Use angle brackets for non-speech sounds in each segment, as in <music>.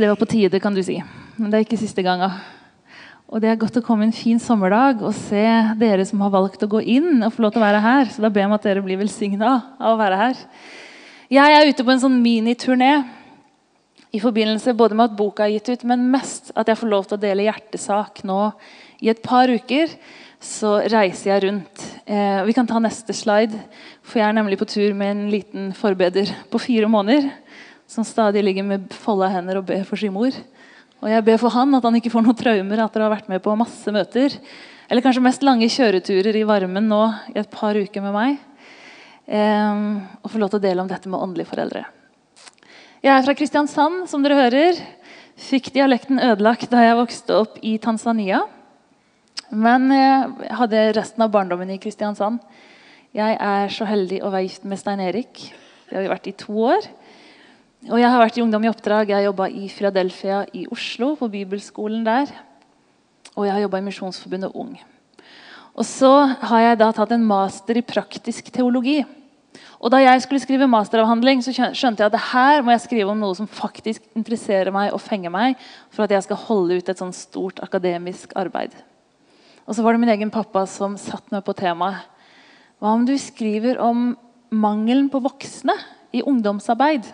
Det var på tide, kan du si. Men det er ikke siste ganga. Og det er godt å komme en fin sommerdag og se dere som har valgt å gå inn og få lov til å være her. Så da ber jeg om at dere blir velsigna av å være her. Jeg er ute på en sånn miniturné i forbindelse både med at boka er gitt ut, men mest at jeg får lov til å dele hjertesak nå i et par uker. Så reiser jeg rundt. Eh, vi kan ta neste slide, for jeg er nemlig på tur med en liten forbeder på fire måneder som stadig ligger med folda hender og ber for sin mor. Og jeg ber for han at han ikke får noen traumer etter å ha vært med på masse møter. Eller kanskje mest lange kjøreturer i varmen nå i et par uker med meg. Eh, og få lov til å dele om dette med åndelige foreldre. Jeg er fra Kristiansand, som dere hører. Fikk dialekten ødelagt da jeg vokste opp i Tanzania. Men jeg hadde resten av barndommen i Kristiansand. Jeg er så heldig å være gift med Stein Erik. Det har vi vært i to år. Og jeg har vært i Ungdom i oppdrag. Jeg har jobba i Philadelphia i Oslo, på bibelskolen der. Og jeg har jobba i Misjonsforbundet Ung. Og så har jeg da tatt en master i praktisk teologi. Og Da jeg skulle skrive masteravhandling, så skjønte jeg at det her må jeg skrive om noe som faktisk interesserer meg og fenger meg, for at jeg skal holde ut et sånn stort akademisk arbeid. Og så var det min egen pappa som satte meg på temaet. Hva om du skriver om mangelen på voksne i ungdomsarbeid?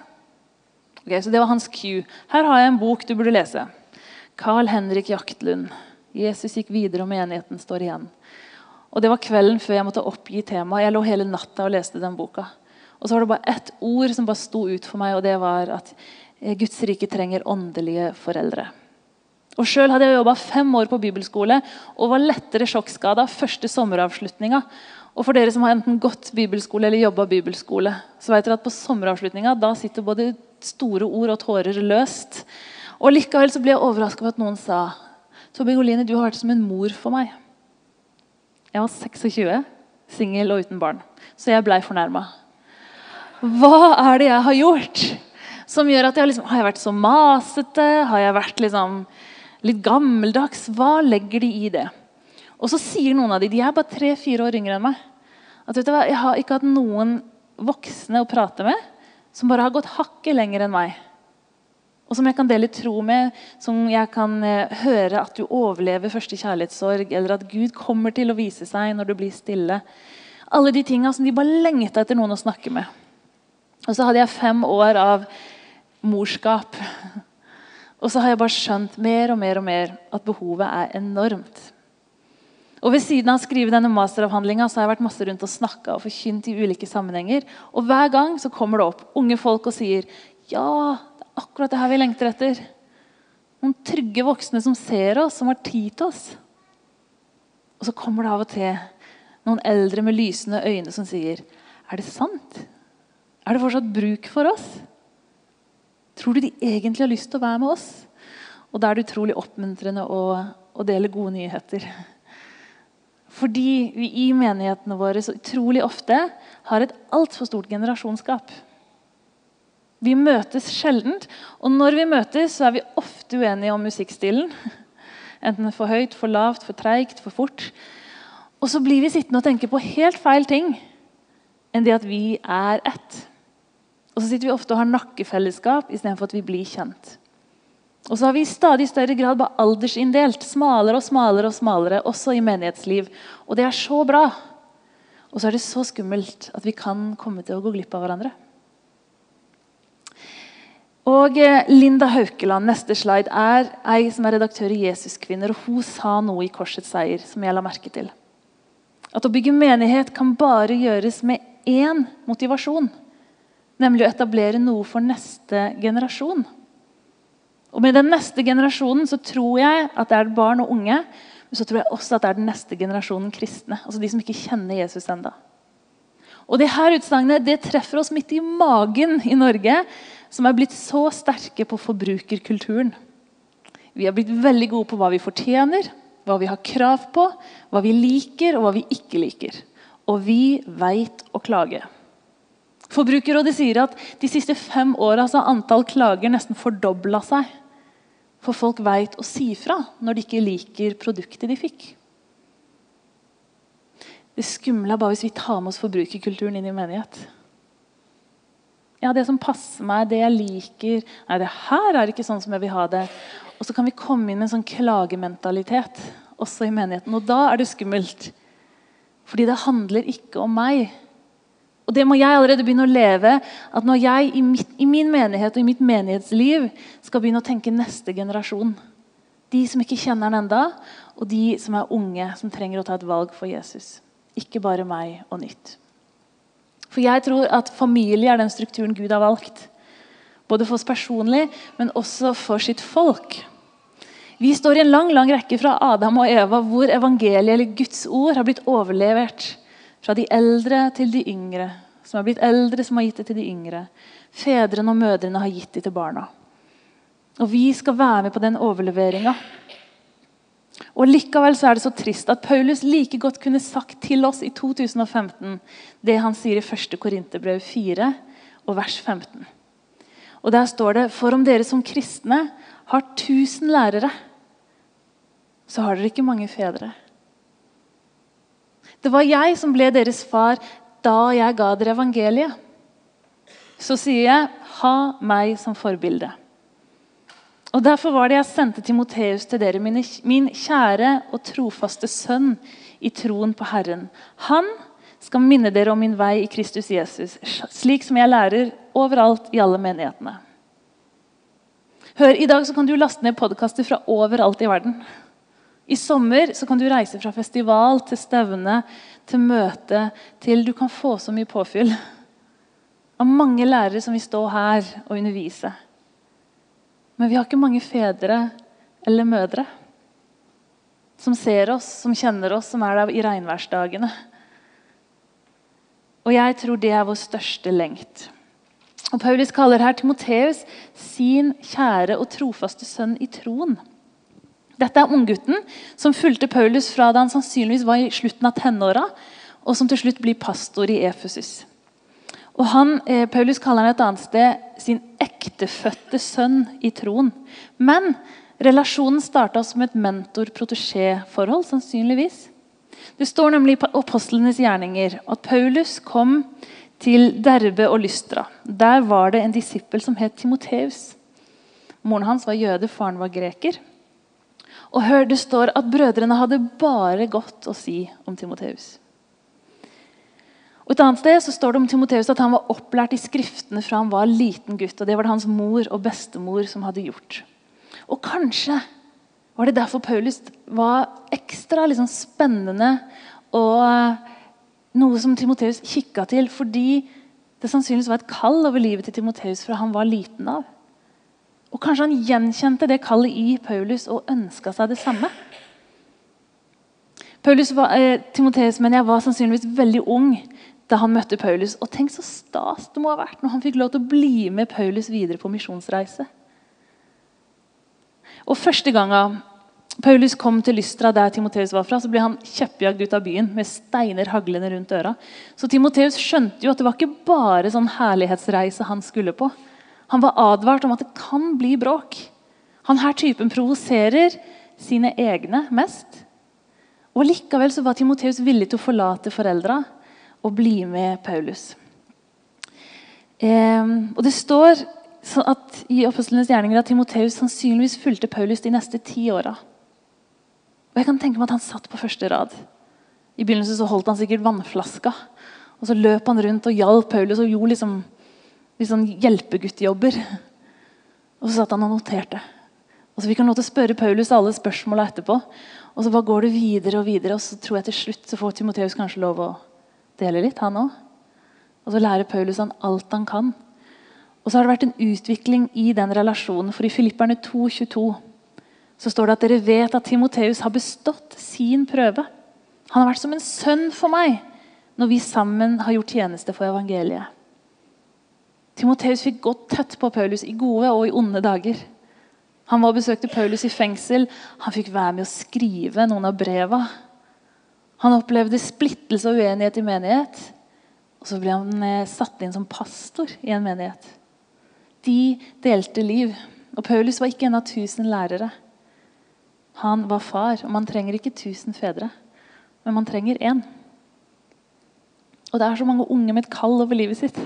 Okay, så Det var hans cue. Her har jeg en bok du burde lese. Carl Henrik Jaktlund. 'Jesus gikk videre, og menigheten står igjen'. Og Det var kvelden før jeg måtte oppgi temaet. Jeg lå hele natta og leste den boka. Og så var det bare ett ord som bare sto ut for meg, og det var at eh, Guds rike trenger åndelige foreldre. Og Sjøl hadde jeg jobba fem år på bibelskole og var lettere sjokkskada første sommeravslutninga. Og for dere som har enten gått bibelskole eller jobba bibelskole, så vet dere at på sommeravslutninga da sitter både store ord og tårer løst. Og Likevel så ble jeg overraska over at noen sa Tobbe du har vært som en mor for meg. Jeg var 26, singel og uten barn, så jeg blei fornærma. Hva er det jeg har gjort som gjør at jeg liksom, har jeg vært så masete? Har jeg vært liksom litt gammeldags? Hva legger de i det? Og så sier noen av de, de er bare tre-fire år yngre enn meg, at vet du hva, jeg har ikke hatt noen voksne å prate med som bare har gått hakket lenger enn meg. Og som jeg kan dele tro med, som jeg kan eh, høre at du overlever første kjærlighetssorg, eller at Gud kommer til å vise seg når du blir stille. Alle de tinga som de bare lengta etter noen å snakke med. Og så hadde jeg fem år av morskap. <laughs> Og så har jeg bare skjønt mer og mer og mer at behovet er enormt. Og Ved siden av å skrive denne masteravhandlinga har jeg vært masse rundt og snakka og forkynt i ulike sammenhenger. Og Hver gang så kommer det opp unge folk og sier ja, det er akkurat det her vi lengter etter. Noen trygge voksne som ser oss, som har tid til oss. Og så kommer det av og til noen eldre med lysende øyne som sier Er det sant? Er det fortsatt bruk for oss? Tror du de egentlig har lyst til å være med oss? Og da er det utrolig oppmuntrende å, å dele gode nyheter. Fordi vi i menighetene våre så utrolig ofte har et altfor stort generasjonsgap. Vi møtes sjelden, og når vi møtes, så er vi ofte uenige om musikkstilen. Enten for høyt, for lavt, for treigt, for fort. Og så blir vi sittende og tenke på helt feil ting enn det at vi er ett. Og så sitter vi ofte og har nakkefellesskap istedenfor at vi blir kjent. Og så har vi i stadig større grad bare aldersinndelt. Smalere og smalere og smalere, også i menighetsliv. Og det er så bra. Og så er det så skummelt at vi kan komme til å gå glipp av hverandre. Og eh, Linda Haukeland, neste slide, er ei som er redaktør i Jesuskvinner. og Hun sa noe i Korsets seier som jeg la merke til. At å bygge menighet kan bare gjøres med én motivasjon. Nemlig å etablere noe for neste generasjon. Og Med den neste generasjonen så tror jeg at det er barn og unge. Men så tror jeg også at det er den neste generasjonen kristne. altså De som ikke kjenner Jesus enda. Og det her utsagnet det treffer oss midt i magen i Norge, som er blitt så sterke på forbrukerkulturen. Vi har blitt veldig gode på hva vi fortjener, hva vi har krav på, hva vi liker og hva vi ikke liker. Og vi veit å klage. Forbrukerrådet sier at de siste fem åra har antall klager nesten fordobla seg. For folk veit å si fra når de ikke liker produktet de fikk. Det skumle er bare hvis vi tar med oss forbrukerkulturen inn i menighet. Ja, det som passer meg, det jeg liker Nei, det her er ikke sånn som jeg vil ha det. Og så kan vi komme inn med en sånn klagementalitet også i menigheten. Og da er det skummelt. Fordi det handler ikke om meg. Og det må jeg allerede begynne å leve. At når jeg i, mitt, i min menighet og i mitt menighetsliv skal begynne å tenke neste generasjon De som ikke kjenner den enda, og de som er unge, som trenger å ta et valg for Jesus. Ikke bare meg og nytt. For jeg tror at familie er den strukturen Gud har valgt. Både for oss personlig, men også for sitt folk. Vi står i en lang lang rekke fra Adam og Eva hvor evangeliet eller Guds ord har blitt overlevert fra de eldre til de yngre. Som har blitt eldre, som har gitt det til de yngre. Fedrene og mødrene har gitt det til barna. Og vi skal være med på den overleveringa. Og Likevel så er det så trist at Paulus like godt kunne sagt til oss i 2015 det han sier i 1. Korinterbrev 4 og vers 15. Og Der står det For om dere som kristne har 1000 lærere, så har dere ikke mange fedre. Det var jeg som ble deres far da jeg ga dere evangeliet. Så sier jeg, ha meg som forbilde. Og Derfor var det jeg sendte Timoteus til dere, min kjære og trofaste sønn i troen på Herren. Han skal minne dere om min vei i Kristus Jesus, slik som jeg lærer overalt i alle menighetene. Hør, I dag kan du laste ned podkaster fra overalt i verden. I sommer kan du reise fra festival til stevne til møte til Du kan få så mye påfyll av mange lærere som vil stå her og undervise. Men vi har ikke mange fedre eller mødre som ser oss, som kjenner oss, som er der i regnværsdagene. Og jeg tror det er vår største lengt. Og Paulus kaller her Timoteus sin kjære og trofaste sønn i troen. Dette er unggutten som fulgte Paulus fra da han sannsynligvis var i slutten av tenåra, og som til slutt blir pastor i Efesus. Og han, eh, Paulus kaller han et annet sted sin ektefødte sønn i troen. Men relasjonen starta som et mentor-protesjé-forhold. sannsynligvis. Det står nemlig i apostlenes gjerninger at Paulus kom til Derbe og Lystra. Der var det en disippel som het Timoteus. Moren hans var jøde, faren var greker. Og hør, Det står at brødrene hadde bare godt å si om Timoteus. Og Et annet sted så står det om Timoteus at han var opplært i Skriftene fra han var liten gutt. og Det var det hans mor og bestemor som hadde gjort. Og kanskje var det derfor Paulus var ekstra liksom, spennende og eh, noe som Timoteus kikka til. Fordi det sannsynligvis var et kall over livet til Timoteus fra han var liten av. Og Kanskje han gjenkjente det kallet i Paulus og ønska seg det samme. Paulus eh, Timoteus men jeg var sannsynligvis veldig ung da han møtte Paulus. Og tenk så stas det må ha vært når han fikk lov til å bli med Paulus videre på misjonsreise. Og Første gangen Paulus kom til Lystra, der Timoteus var fra, så ble han kjeppjagd ut av byen med steiner haglende rundt øra. Så Timoteus skjønte jo at det var ikke bare sånn herlighetsreise han skulle på. Han var advart om at det kan bli bråk. Han her typen provoserer sine egne mest. Og Likevel så var Timoteus villig til å forlate foreldra og bli med Paulus. Eh, og Det står at i Apostlenes gjerninger at Timoteus sannsynligvis fulgte Paulus de neste ti åra. Og jeg kan tenke meg at han satt på første rad. I begynnelsen så holdt han sikkert vannflaska. Og så løp han rundt og hjalp Paulus og gjorde liksom, liksom hjelpeguttjobber. Og så satt han og noterte. Og så fikk han lov til å spørre Paulus alle spørsmåla etterpå. Og så bare går det videre og videre, og så tror jeg til slutt så får Timoteus kanskje lov å dele litt, han òg. Og så lærer Paulus han alt han kan. Og så har det vært en utvikling i den relasjonen. For i Filipperne 2,22 så står det at dere vet at Timoteus har bestått sin prøve. Han har vært som en sønn for meg når vi sammen har gjort tjeneste for evangeliet. Timoteus fikk gått tett på Paulus i gode og i onde dager. Han var og besøkte Paulus i fengsel. Han fikk være med å skrive noen av breva han opplevde splittelse og uenighet i menighet. Og så ble han eh, satt inn som pastor i en menighet. De delte liv. Og Paulus var ikke en av tusen lærere. Han var far, og man trenger ikke tusen fedre, men man trenger én. Og det er så mange unge med et kall over livet sitt.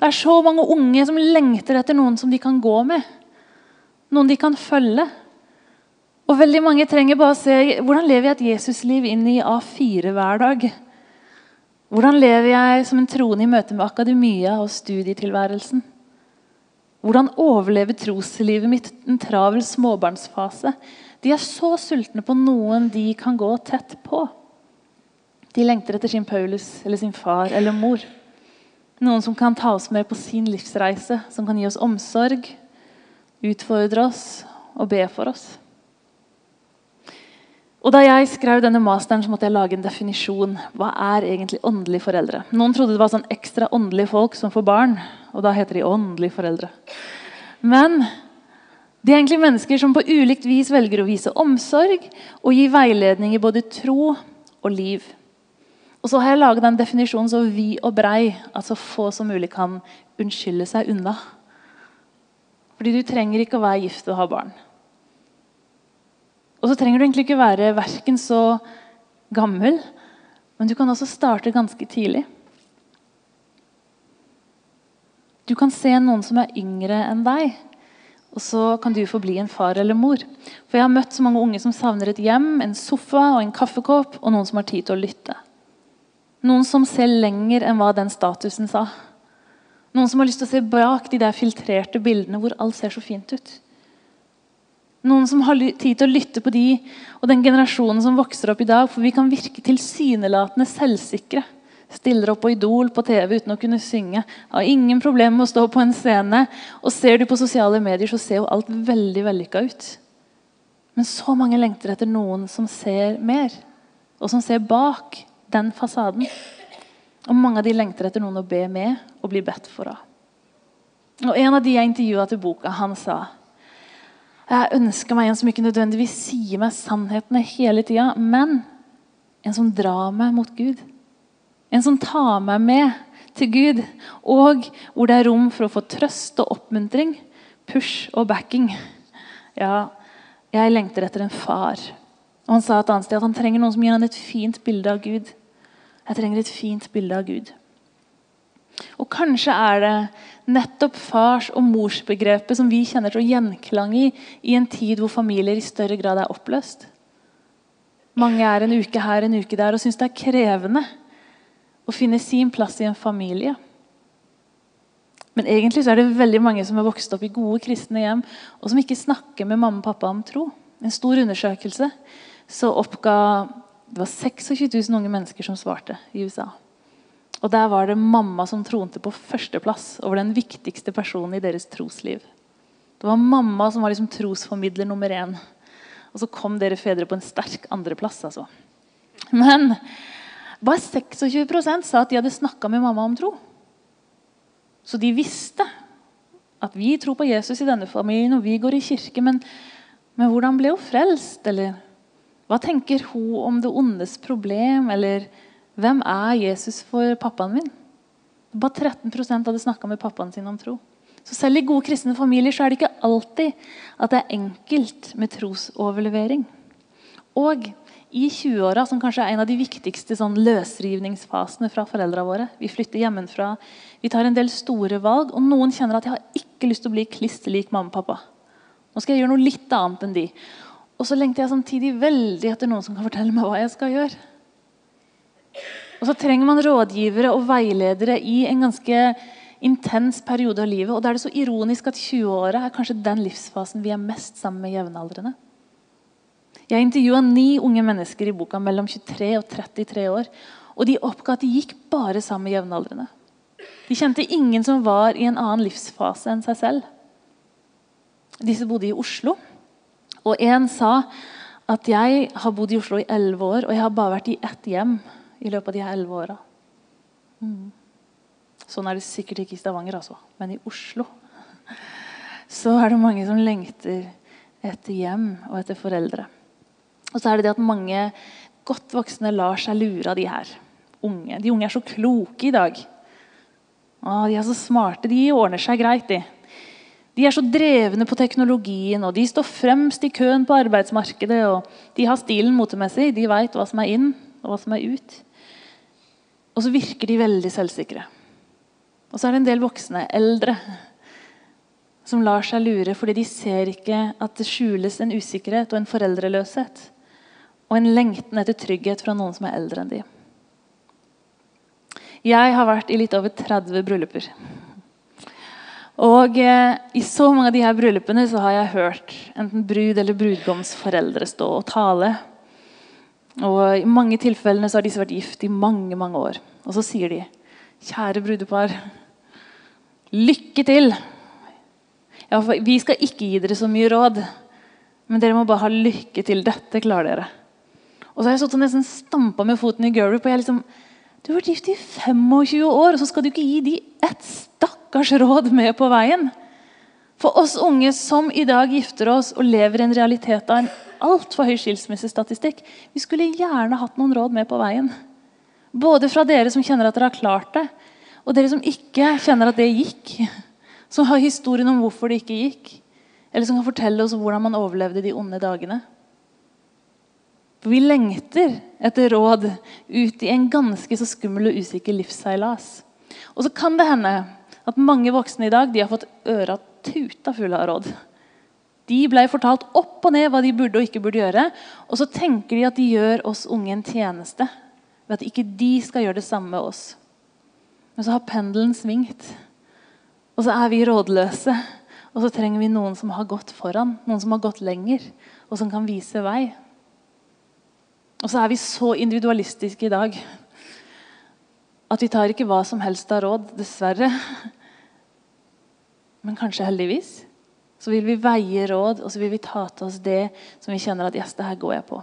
Det er så mange unge som lengter etter noen som de kan gå med. Noen de kan følge. Og veldig mange trenger bare å se hvordan lever jeg et Jesusliv inn i A4 hver dag. Hvordan lever jeg som en troende i møte med akademia og studietilværelsen? Hvordan overleve troslivet mitt en travel småbarnsfase? De er så sultne på noen de kan gå tett på. De lengter etter sin Paulus eller sin far eller mor. Noen som kan ta oss med på sin livsreise, som kan gi oss omsorg, utfordre oss og be for oss. Og Da jeg skrev denne masteren, så måtte jeg lage en definisjon. Hva er egentlig åndelige foreldre? Noen trodde det var sånn ekstra åndelige folk som får barn. og Da heter de åndelige foreldre. Men de er egentlig mennesker som på ulikt vis velger å vise omsorg og gi veiledning i både tro og liv. Og så har jeg laget den definisjonen så vid og brei at så få som mulig kan unnskylde seg unna. Fordi du trenger ikke å være gift og ha barn. Og så trenger du egentlig ikke være verken så gammel, men du kan også starte ganske tidlig. Du kan se noen som er yngre enn deg, og så kan du få bli en far eller mor. For Jeg har møtt så mange unge som savner et hjem, en sofa og en kaffekopp, og noen som har tid til å lytte. Noen som ser lenger enn hva den statusen sa. Noen som har lyst til å se bak de der filtrerte bildene hvor alt ser så fint ut. Noen som har tid til å lytte på de og den generasjonen som vokser opp i dag. For vi kan virke tilsynelatende selvsikre. Stiller opp på Idol på TV uten å kunne synge. Har ingen problemer med å stå på en scene. Og ser du på sosiale medier, så ser jo alt veldig vellykka ut. Men så mange lengter etter noen som ser mer, og som ser bak den fasaden. Og mange av de lengter etter noen å be med og bli bedt for. av. Og En av de jeg intervjua til boka, han sa jeg ønsker meg en som ikke nødvendigvis sier meg sannhetene hele tida, men en som drar meg mot Gud. En som tar meg med til Gud, og hvor det er rom for å få trøst og oppmuntring, push og backing. Ja, jeg lengter etter en far. Og Han sa et annet sted at han trenger noen som gir han et fint bilde av Gud. Jeg trenger et fint bilde av Gud. Og Kanskje er det nettopp fars- og morsbegrepet som vi kjenner til å gjenklang i i en tid hvor familier i større grad er oppløst. Mange er en uke her, en uke der og syns det er krevende å finne sin plass i en familie. Men egentlig så er det veldig mange som har vokst opp i gode kristne hjem, og som ikke snakker med mamma og pappa om tro. En stor undersøkelse så oppga det var 26 000 unge mennesker som svarte i USA. Og Der var det mamma som tronte på førsteplass over den viktigste personen i deres trosliv. Det var mamma som var liksom trosformidler nummer én. Og så kom dere fedre på en sterk andreplass. Altså. Men bare 26% sa at de hadde snakka med mamma om tro. Så de visste at vi tror på Jesus i denne familien, og vi går i kirke. Men, men hvordan ble hun frelst? Eller hva tenker hun om det ondes problem? Eller hvem er Jesus for pappaen min? Bare 13% hadde snakka med pappaen sin om tro. Så Selv i gode kristne familier så er det ikke alltid at det er enkelt med trosoverlevering. Og i 20-åra, som kanskje er en av de viktigste sånn, løsrivningsfasene fra foreldra våre Vi flytter hjemmefra, vi tar en del store valg, og noen kjenner at jeg har ikke lyst til å bli kliss lik mamma og pappa. Nå skal jeg gjøre noe litt annet enn de. Og så lengter jeg samtidig veldig etter noen som kan fortelle meg hva jeg skal gjøre. Og så trenger man rådgivere og veiledere i en ganske intens periode av livet. Og da er det så ironisk at 20-åra er kanskje den livsfasen vi er mest sammen med jevnaldrende. Jeg intervjua ni unge mennesker i boka mellom 23 og 33 år. Og de oppga at de gikk bare sammen med jevnaldrende. De kjente ingen som var i en annen livsfase enn seg selv. Disse bodde i Oslo. Og en sa at jeg har bodd i Oslo i elleve år, og jeg har bare vært i ett hjem i løpet av de elleve åra. Mm. Sånn er det sikkert ikke i Stavanger, altså. men i Oslo så er det mange som lengter etter hjem og etter foreldre. Og så er det det at mange godt voksne lar seg lure av de her unge. De unge er så kloke i dag. Å, de er så smarte. De ordner seg greit, de. De er så drevne på teknologien, og de står fremst i køen på arbeidsmarkedet. og De har stilen motemessig. De veit hva som er inn, og hva som er ut. Og så virker de veldig selvsikre. Og så er det en del voksne, eldre, som lar seg lure fordi de ser ikke at det skjules en usikkerhet og en foreldreløshet og en lengten etter trygghet fra noen som er eldre enn de. Jeg har vært i litt over 30 brylluper. Og eh, I så mange av de her bryllupene så har jeg hørt enten brud eller brudgoms foreldre stå og tale. Og I mange tilfellene så har disse vært gift i mange mange år. Og så sier de, kjære brudepar, lykke til! Ja, vi skal ikke gi dere så mye råd, men dere må bare ha lykke til. Dette klarer dere. Og så har jeg stått og nesten stampa med foten i gulvet. og jeg liksom, Du har vært gift i 25 år, og så skal du ikke gi de ett stakkars råd med på veien. For oss unge som i dag gifter oss og lever i en realitet av en altfor høy skilsmissestatistikk, vi skulle gjerne hatt noen råd med på veien. Både fra dere som kjenner at dere har klart det, og dere som ikke kjenner at det gikk som har historien om hvorfor det ikke gikk, eller som kan fortelle oss hvordan man overlevde de onde dagene. For Vi lengter etter råd ut i en ganske så skummel og usikker livsseilas. Og så kan det hende at mange voksne i dag har fått øra tuta fulle av råd. De ble fortalt opp og ned hva de burde og ikke burde gjøre. Og så tenker de at de gjør oss unge en tjeneste ved at ikke de skal gjøre det samme med oss. Men så har pendelen svingt. Og så er vi rådløse. Og så trenger vi noen som har gått foran, noen som har gått lenger, og som kan vise vei. Og så er vi så individualistiske i dag at vi tar ikke hva som helst av råd, dessverre. Men kanskje heldigvis. Så vil vi veie råd, og så vil vi ta til oss det som vi kjenner at yes, det her går jeg på.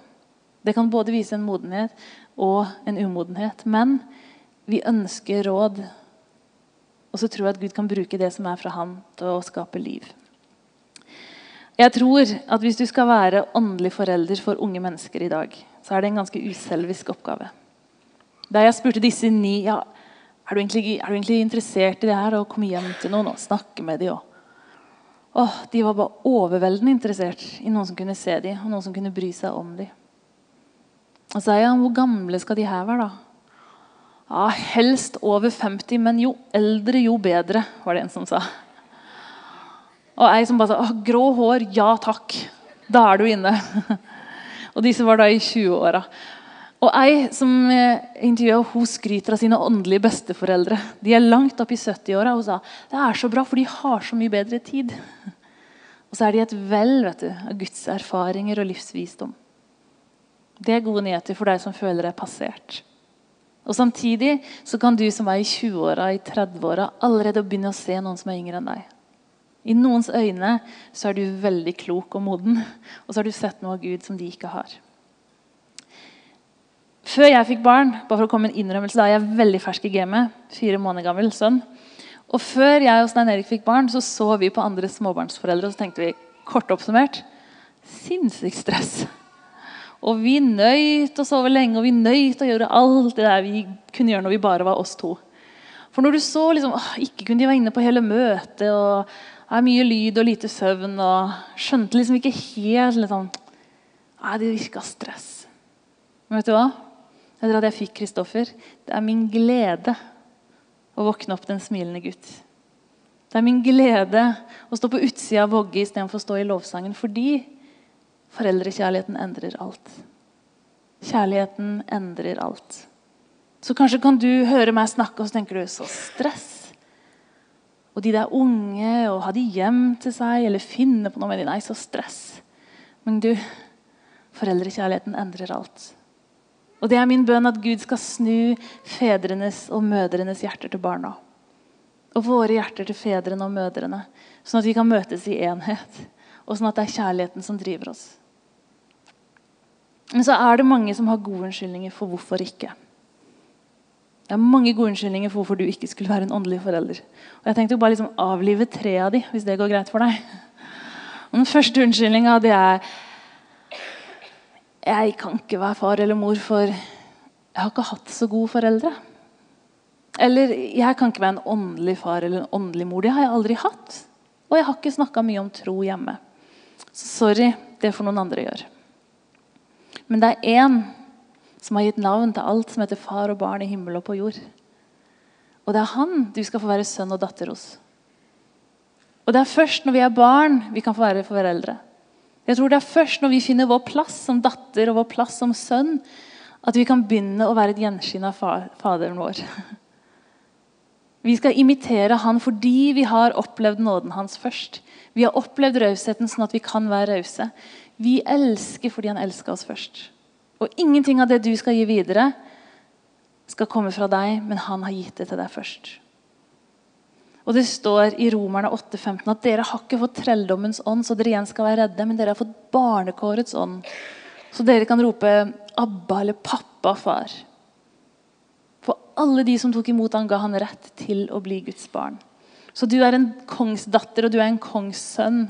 Det kan både vise en modenhet og en umodenhet. Men vi ønsker råd og så tror jeg at Gud kan bruke det som er fra Han, til å skape liv. Jeg tror at Hvis du skal være åndelig forelder for unge mennesker i dag, så er det en ganske uselvisk oppgave. Da jeg spurte disse ni ja, er du, egentlig, er du egentlig interessert i det her, å komme hjem til noen og snakke med dem, Åh, de var bare overveldende interessert i noen som kunne se dem, og noen som kunne bry seg om dem. Og så sa jeg, hvor gamle skal de her være, da? Ja, helst over 50, men jo eldre, jo bedre, var det en som sa. Og ei som bare sa grå hår, ja takk. Da er du inne. <laughs> og disse var da i 20-åra. Og ei som intervjuet, intervjua, hun skryter av sine åndelige besteforeldre. De er langt opp i 70-åra. Hun sa det er så bra, for de har så mye bedre tid. Og så er de et vell vet du, av Guds erfaringer og livsvisdom. Det er gode nyheter for deg som føler deg passert. Og Samtidig så kan du som er i 20-åra, i 30-åra, allerede begynne å se noen som er yngre enn deg. I noens øyne så er du veldig klok og moden, og så har du sett noe av Gud som de ikke har. Før jeg fikk barn, bare for å komme en innrømmelse, da er jeg veldig fersk i gamet. Fire måneder gammel sønn. Og Før jeg og Stein Erik fikk barn, så så vi på andre småbarnsforeldre og så tenkte vi, kort oppsummert sinnssykt stress. Og vi nøyt å sove lenge, og vi nøyt å gjøre alt det der vi kunne gjøre når vi bare var oss to. For når du så liksom, åh, ikke kunne de være inne på hele møtet, og er mye lyd og lite søvn, og skjønte liksom ikke helt liksom, Nei, det virka stress. Men vet du hva? Etter at jeg fikk Kristoffer, det er min glede å våkne opp den smilende gutt. Det er min glede å stå på utsida av Vågge istedenfor å stå i lovsangen. Fordi Foreldrekjærligheten endrer alt. Kjærligheten endrer alt. Så kanskje kan du høre meg snakke, og så tenker du så stress. Og de der unge, og ha de hjem til seg, eller finne på noe med de. Nei, så stress. Men du, foreldrekjærligheten endrer alt. Og det er min bønn at Gud skal snu fedrenes og mødrenes hjerter til barna. Og våre hjerter til fedrene og mødrene, sånn at vi kan møtes i enhet. Og sånn at det er kjærligheten som driver oss. Men så er det mange som har gode unnskyldninger for hvorfor ikke. Det er mange gode unnskyldninger for hvorfor du ikke skulle være en åndelig forelder. Og Jeg tenkte å bare liksom avlive tre av de, hvis det går greit for deg. Og den første unnskyldninga er Jeg kan ikke være far eller mor, for jeg har ikke hatt så gode foreldre. Eller jeg kan ikke være en åndelig far eller en åndelig mor. Det har jeg aldri hatt. Og jeg har ikke snakka mye om tro hjemme. Så sorry, det får noen andre gjøre. Men det er én som har gitt navn til alt som heter far og barn i himmel og på jord. Og det er han du skal få være sønn og datter hos. Og det er først når vi er barn, vi kan få være foreldre. Jeg tror det er først når vi finner vår plass som datter og vår plass som sønn, at vi kan begynne å være et gjenskinn av Faderen vår. <laughs> Vi skal imitere han fordi vi har opplevd nåden hans først. Vi har opplevd rausheten sånn at vi kan være rause. Vi elsker fordi han elska oss først. Og ingenting av det du skal gi videre, skal komme fra deg, men han har gitt det til deg først. Og Det står i Romerne 8,15 at dere har ikke fått trelldommens ånd, så dere igjen skal være redde, men dere har fått barnekårets ånd. Så dere kan rope 'Abba' eller 'Pappa, far'. For alle de som tok imot han ga han rett til å bli Guds barn. Så du er en kongsdatter og du er en kongssønn.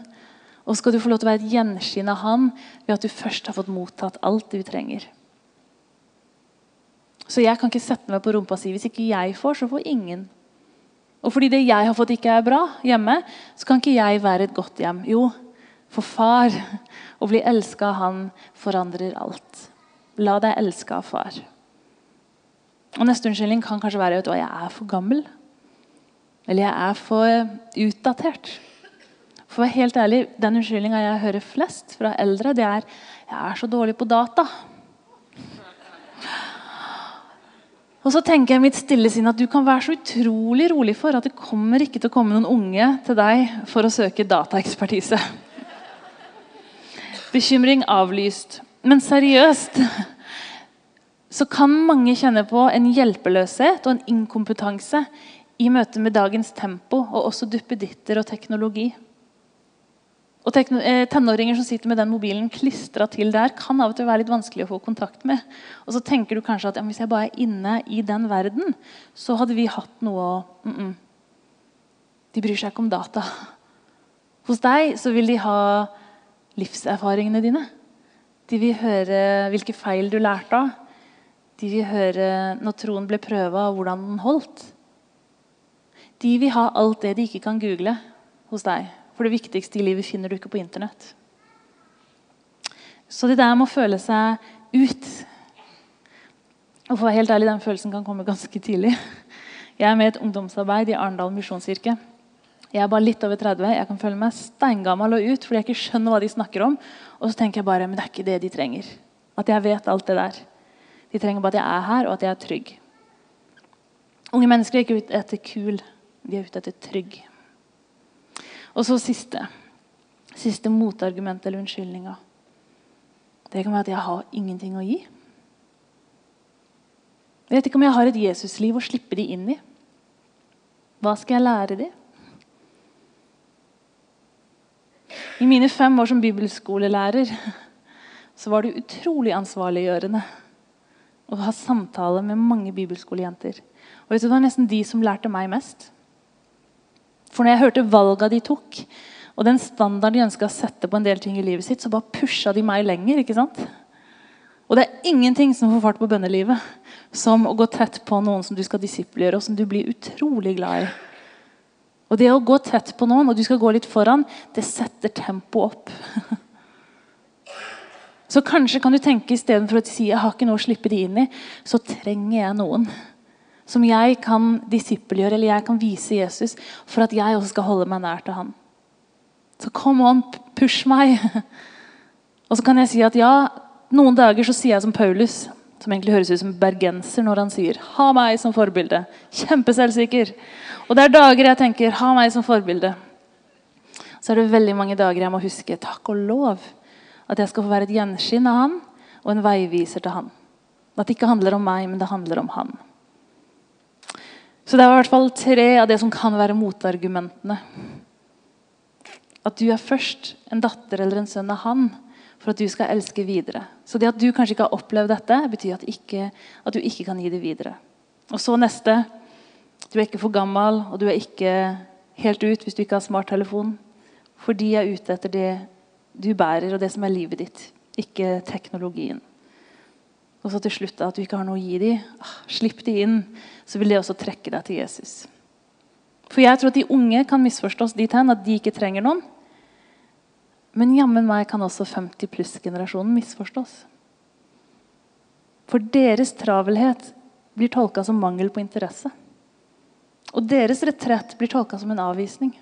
Og skal du få lov til å være et gjenskinn av han ved at du først har fått mottatt alt du trenger. Så jeg kan ikke sette meg på rumpa og si hvis ikke jeg får, så får ingen. Og fordi det jeg har fått, ikke er bra hjemme, så kan ikke jeg være et godt hjem. Jo, for far, <laughs> å bli elska av han, forandrer alt. La deg elske av far. Og Neste unnskyldning kan kanskje være at jeg er for gammel. Eller jeg er for utdatert. For å være helt ærlig, Den unnskyldninga jeg hører flest fra eldre, det er jeg er så dårlig på data. Og så tenker jeg mitt stille sinn at du kan være så utrolig rolig for at det kommer ikke til å komme noen unge til deg for å søke dataekspertise. Bekymring avlyst. Men seriøst så kan mange kjenne på en hjelpeløshet og en inkompetanse i møte med dagens tempo og også duppeditter og teknologi. Og eh, Tenåringer som sitter med den mobilen klistra til der, kan av og til være litt vanskelig å få kontakt med. Og så tenker du kanskje at ja, hvis jeg bare er inne i den verden, så hadde vi hatt noe å mm -mm. De bryr seg ikke om data. Hos deg så vil de ha livserfaringene dine. De vil høre hvilke feil du lærte av. De vil høre når troen ble prøva, hvordan den holdt. De vil ha alt det de ikke kan google hos deg. For det viktigste i livet finner du ikke på Internett. Så det der med å føle seg ut Og for å være helt ærlig, Den følelsen kan komme ganske tidlig. Jeg er med i et ungdomsarbeid i Arendal misjonskirke. Jeg er bare litt over 30. Jeg kan føle meg steingammel og ut fordi jeg ikke skjønner hva de snakker om. Og så tenker jeg bare men det er ikke det de trenger. At jeg vet alt det der. De trenger bare at jeg er her, og at jeg er trygg. Unge mennesker er ikke ute etter kul, de er ute etter trygg. Og så siste. Siste motargument eller unnskyldninga. Det kan være at jeg har ingenting å gi. Jeg vet ikke om jeg har et Jesusliv å slippe de inn i. Hva skal jeg lære de? I mine fem år som bibelskolelærer så var det utrolig ansvarliggjørende å ha samtale med mange bibelskolejenter. Og Det var nesten de som lærte meg mest. For når jeg hørte valga de tok, og den standarden de ønska å sette på en del ting i livet sitt, så bare pusha de meg lenger. ikke sant? Og det er ingenting som får fart på bønnelivet som å gå tett på noen som du skal disiplegjøre, og som du blir utrolig glad i. Og det å gå tett på noen, og du skal gå litt foran, det setter tempoet opp. <laughs> Så kanskje kan du tenke istedenfor å si jeg har ikke noe å slippe de inn i, så trenger jeg noen som jeg kan disippelgjøre eller jeg kan vise Jesus for at jeg også skal holde meg nær til han. Så kom on, push meg. <laughs> Og så kan jeg si at ja, noen dager så sier jeg som Paulus, som egentlig høres ut som bergenser når han sier 'ha meg som forbilde'. Kjempeselvsikker. Og det er dager jeg tenker 'ha meg som forbilde'. Så er det veldig mange dager jeg må huske takk og lov at jeg skal få være et gjenskinn av han og en veiviser til han. At det ikke handler om meg, men det handler om han. Så det er i hvert fall tre av det som kan være motargumentene. At du er først en datter eller en sønn av han for at du skal elske videre. Så det at du kanskje ikke har opplevd dette, betyr at, ikke, at du ikke kan gi det videre. Og så neste. Du er ikke for gammel, og du er ikke helt ut hvis du ikke har smarttelefon. For de er ute etter det du bærer, og det som er livet ditt, ikke teknologien. Og så til slutt at du ikke har noe å gi dem. Ah, slipp de inn, så vil det også trekke deg til Jesus. For jeg tror at de unge kan misforstås dit hen at de ikke trenger noen. Men jammen meg kan også 50 pluss-generasjonen misforstås. For deres travelhet blir tolka som mangel på interesse. Og deres retrett blir tolka som en avvisning.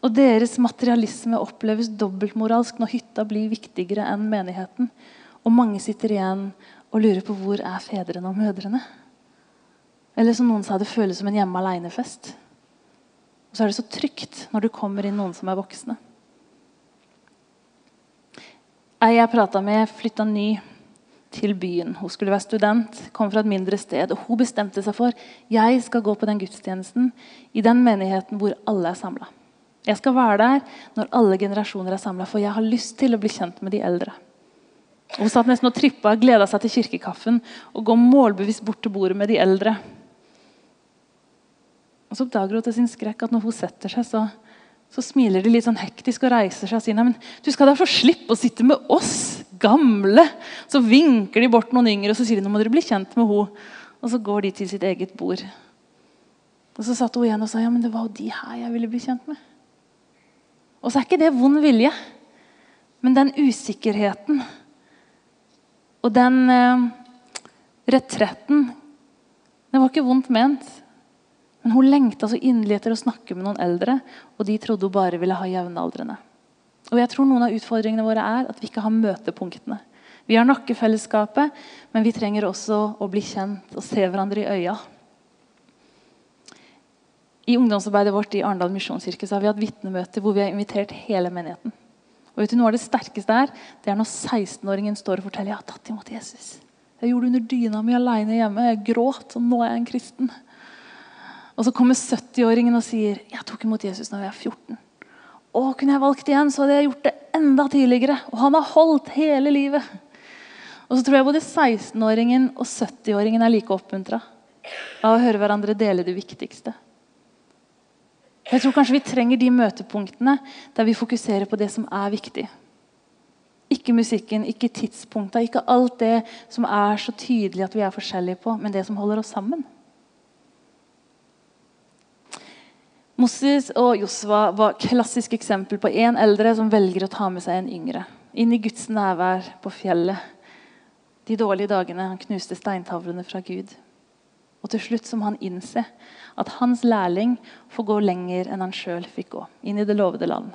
Og deres materialisme oppleves dobbeltmoralsk når hytta blir viktigere enn menigheten. Og mange sitter igjen og lurer på hvor er fedrene og mødrene. Eller som noen sa, det føles som en hjemme aleine-fest. Og så er det så trygt når det kommer inn noen som er voksne. Ei jeg prata med, flytta ny til byen. Hun skulle være student, kom fra et mindre sted. og Hun bestemte seg for jeg skal gå på den gudstjenesten i den menigheten hvor alle er samla. Jeg skal være der når alle generasjoner er samla, for jeg har lyst til å bli kjent med de eldre. Og hun satt nesten og trippa, gleda seg til kirkekaffen og gå målbevisst bort til bordet med de eldre. Og Så oppdager hun til sin skrekk at når hun setter seg, så så smiler de litt sånn hektisk og reiser seg og sier men du skal da få slippe å sitte med oss gamle. Så vinker de bort noen yngre og så sier de nå må dere bli kjent med henne. Og så går de til sitt eget bord. Og Så satt hun igjen og sa ja, men det var jo de her jeg ville bli kjent med. Og så er ikke det vond vilje, men den usikkerheten og den eh, retretten Det var ikke vondt ment. Men hun lengta så inderlig etter å snakke med noen eldre, og de trodde hun bare ville ha jevnaldrende. Og jeg tror Noen av utfordringene våre er at vi ikke har møtepunktene. Vi har nakkefellesskapet, men vi trenger også å bli kjent og se hverandre i øya. I ungdomsarbeidet vårt i Arendal misjonskirke har vi hatt vitnemøter hvor vi har invitert hele menigheten. Og vet du, Noe av det sterkeste er det er når 16-åringen står og forteller jeg har tatt imot Jesus. Jeg gjorde det under dyna mi alene hjemme. Jeg gråt, og nå er jeg en kristen. Og så kommer 70-åringen og sier jeg tok imot Jesus da jeg var 14. Å, kunne jeg valgt igjen, så hadde jeg gjort det enda tidligere. Og han har holdt hele livet. Og så tror jeg både 16-åringen og 70-åringen er like oppmuntra av å høre hverandre dele det viktigste. Jeg tror kanskje vi trenger de møtepunktene der vi fokuserer på det som er viktig. Ikke musikken, ikke tidspunkta, ikke alt det som er så tydelig at vi er forskjellige på, men det som holder oss sammen. Moses og Josva var klassisk eksempel på en eldre som velger å ta med seg en yngre. Inn i Guds nærvær på fjellet. De dårlige dagene han knuste steintavlene fra Gud. Og til slutt som han innse at hans lærling får gå lenger enn han sjøl fikk gå. Inn i det lovede land.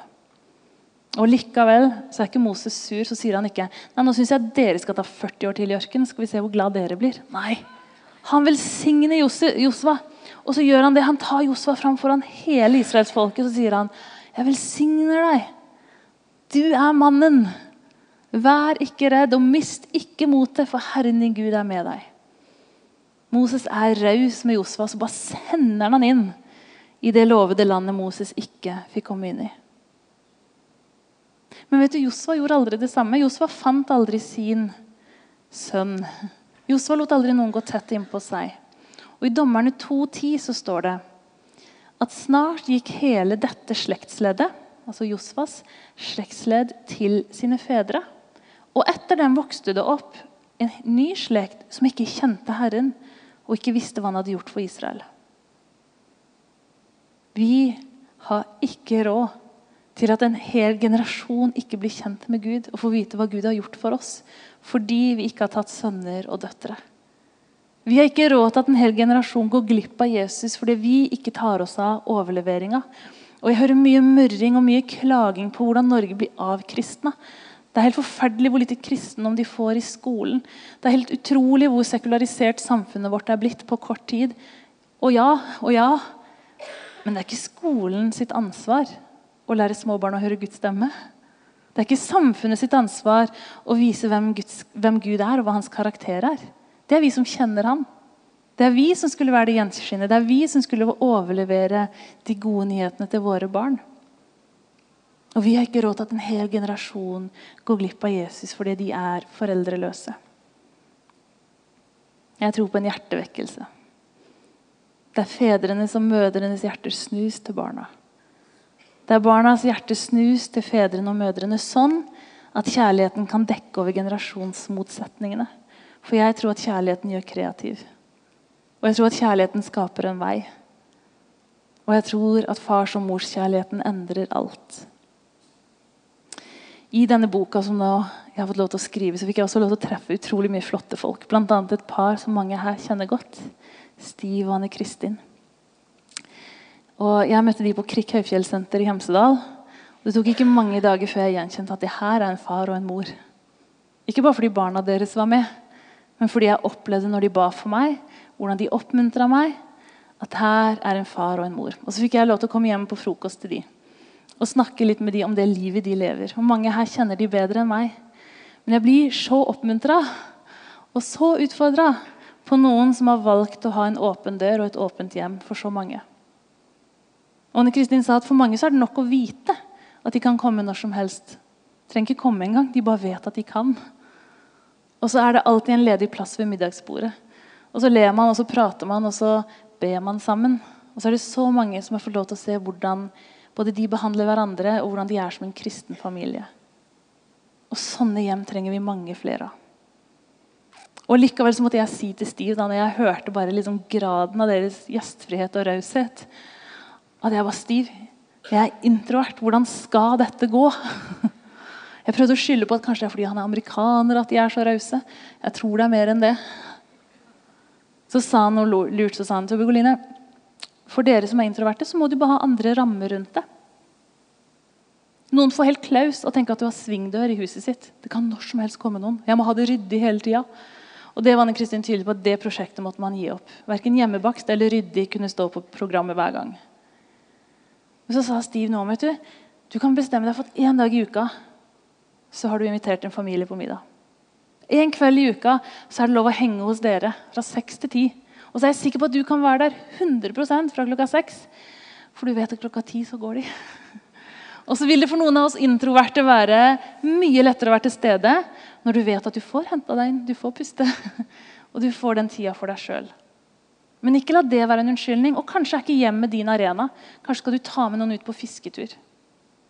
Og Likevel så er ikke Moses sur. Så sier han ikke Nei, nå syns jeg dere skal ta 40 år til i ørkenen. Skal vi se hvor glad dere blir. Nei. Han velsigner Josva. Og så gjør han det. Han tar Josva fram foran hele israelsfolket så sier han, 'Jeg velsigner deg. Du er mannen. Vær ikke redd, og mist ikke motet, for Herren din Gud er med deg.' Moses er raus med Josva, så bare sender han inn i det lovede landet Moses ikke fikk komme inn i. Men vet du, Josva gjorde aldri det samme. Josva fant aldri sin sønn. Josva lot aldri noen gå tett innpå seg. Og I Dommerne 2,10 så står det at snart gikk hele dette slektsleddet, altså Josfas, slektsledd til sine fedre. Og etter dem vokste det opp en ny slekt som ikke kjente Herren og ikke visste hva han hadde gjort for Israel. Vi har ikke råd til at en hel generasjon ikke blir kjent med Gud og får vite hva Gud har gjort for oss, fordi vi ikke har tatt sønner og døtre. Vi har ikke råd til at en hel generasjon går glipp av Jesus fordi vi ikke tar oss av overleveringa. Og Jeg hører mye mørring og mye klaging på hvordan Norge blir avkristna. Det er helt forferdelig hvor lite kristendom de får i skolen. Det er helt utrolig hvor sekularisert samfunnet vårt er blitt på kort tid. Og ja, og ja, men det er ikke skolen sitt ansvar å lære små barn å høre Guds stemme. Det er ikke samfunnet sitt ansvar å vise hvem, Guds, hvem Gud er, og hva hans karakter er. Det er vi som kjenner ham. Det er vi som skulle være det gjenskinnet. Det er vi som skulle overlevere de gode nyhetene til våre barn. Og vi har ikke råd til at en hel generasjon går glipp av Jesus fordi de er foreldreløse. Jeg tror på en hjertevekkelse. Det er fedrenes og mødrenes hjerter snus til barna. Det er barnas hjerte snus til fedrene og mødrene sånn at kjærligheten kan dekke over generasjonsmotsetningene. For jeg tror at kjærligheten gjør kreativ. Og jeg tror at kjærligheten skaper en vei. Og jeg tror at fars- og morskjærligheten endrer alt. I denne boka som jeg har fått lov til å skrive, så fikk jeg også lov til å treffe utrolig mye flotte folk. Bl.a. et par som mange her kjenner godt. Stiv og Anne Kristin. Og Jeg møtte de på Krikk høyfjellsenter i Hemsedal. Det tok ikke mange dager før jeg gjenkjente at det her er en far og en mor. Ikke bare fordi barna deres var med, men fordi jeg opplevde når de ba for meg, hvordan de oppmuntra meg, at her er en far og en mor. Og Så fikk jeg lov til å komme hjem på frokost til de og snakke litt med de om det livet de lever. Og Mange her kjenner de bedre enn meg. Men jeg blir så oppmuntra og så utfordra på noen som har valgt å ha en åpen dør og et åpent hjem for så mange. Og Anne Kristin sa at For mange så er det nok å vite at de kan komme når som helst. Trenger ikke komme engang. De bare vet at de kan. Og så er det alltid en ledig plass ved middagsbordet. Og så ler man, og så prater man, og så ber man sammen. Og så er det så mange som har fått lov til å se hvordan både de behandler hverandre, og hvordan de er som en kristen familie. Og sånne hjem trenger vi mange flere av. Og Likevel så måtte jeg si til Steve da når jeg hørte bare liksom graden av deres gjestfrihet og raushet, at jeg var stiv. Jeg er introvert. Hvordan skal dette gå? <laughs> Jeg prøvde å skylde på at kanskje det er fordi han er amerikaner at de er så rause. Jeg tror det er mer enn det. Så sa han noe lurt. så sa han til Begoline, For dere som er introverte, så må du bare ha andre rammer rundt det. Noen får helt klaus og tenker at du har svingdør i huset sitt. Det kan når som helst komme noen. Jeg må ha det ryddig hele tida. Og det var Anne Kristin tydelig på at det prosjektet måtte man gi opp. Verken hjemmebakst eller ryddig kunne stå på programmet hver gang. Men så sa Steve nå vet du, du kan bestemme deg for at én dag i uka så har du invitert en familie på middag. En kveld i uka så er det lov å henge hos dere fra seks til ti. Og så er jeg sikker på at du kan være der 100% fra klokka seks. For du vet at klokka ti så går de. <laughs> Og så vil det for noen av oss introverte være mye lettere å være til stede når du vet at du får henta deg inn, du får puste, <laughs> og du får den tida for deg sjøl. Men ikke la det være en unnskyldning. Og kanskje er ikke hjemmet din arena. Kanskje skal du ta med noen ut på fisketur.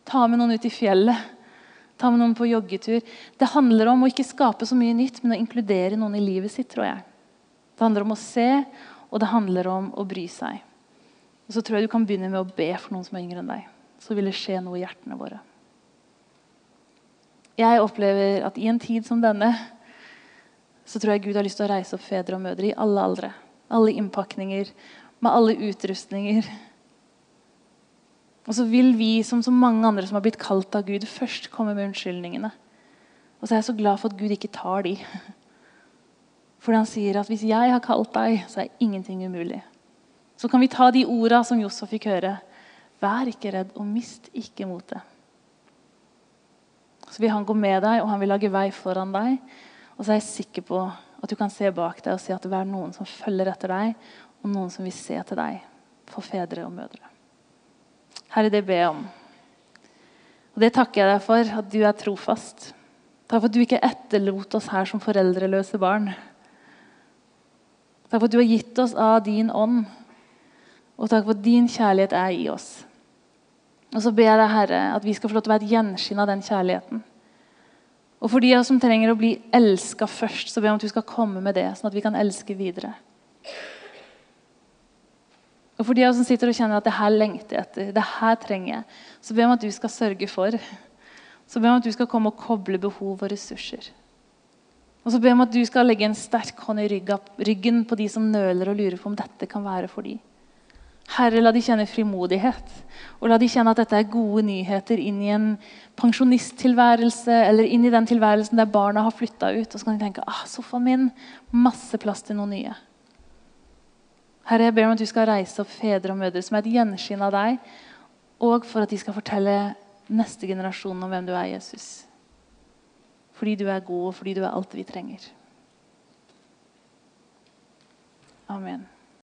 Ta med noen ut i fjellet. Ta med noen på joggetur. Det handler om å ikke skape så mye nytt, men å inkludere noen i livet sitt. tror jeg. Det handler om å se, og det handler om å bry seg. Og så tror jeg du kan begynne med å be for noen som er yngre enn deg så vil det skje noe i hjertene våre. Jeg opplever at i en tid som denne så tror jeg Gud har lyst til å reise opp fedre og mødre i alle aldre. Alle innpakninger, med alle utrustninger. Og så vil vi, som så mange andre som har blitt kalt av Gud, først komme med unnskyldningene. Og så er jeg så glad for at Gud ikke tar de. Fordi han sier at hvis jeg har kalt deg, så er ingenting umulig. Så kan vi ta de orda som Josef fikk høre. Vær ikke redd, og mist ikke motet. Så vil han gå med deg, og han vil lage vei foran deg. Og så er jeg sikker på at du kan se bak deg og se at det er noen som følger etter deg, og noen som vil se til deg, for fedre og mødre. Herre, det ber jeg om. Og det takker jeg deg for, at du er trofast. Takk for at du ikke etterlot oss her som foreldreløse barn. Takk for at du har gitt oss av din ånd. Og takk for at din kjærlighet er i oss. Og så ber jeg deg, Herre, at vi skal få lov til å være et gjenskinn av den kjærligheten. Og for de av oss som trenger å bli elska først, så ber jeg om at du skal komme med det, sånn at vi kan elske videre. Og for de av oss som sitter og kjenner at det her lengter jeg etter, det her trenger jeg, så ber jeg om at du skal sørge for. Så ber jeg om at du skal komme og koble behov og ressurser. Og så ber jeg om at du skal legge en sterk hånd i ryggen på de som nøler og lurer på om dette kan være for dem. Herre, la de kjenne frimodighet. Og la de kjenne at dette er gode nyheter inn i en pensjonisttilværelse eller inn i den tilværelsen der barna har flytta ut. Og så kan de tenke ah, sofaen min, masse plass til noe nye. Herre, jeg ber om at du skal reise opp fedre og mødre som er et gjenskinn av deg, og for at de skal fortelle neste generasjon om hvem du er, Jesus. Fordi du er god, og fordi du er alt vi trenger. Amen.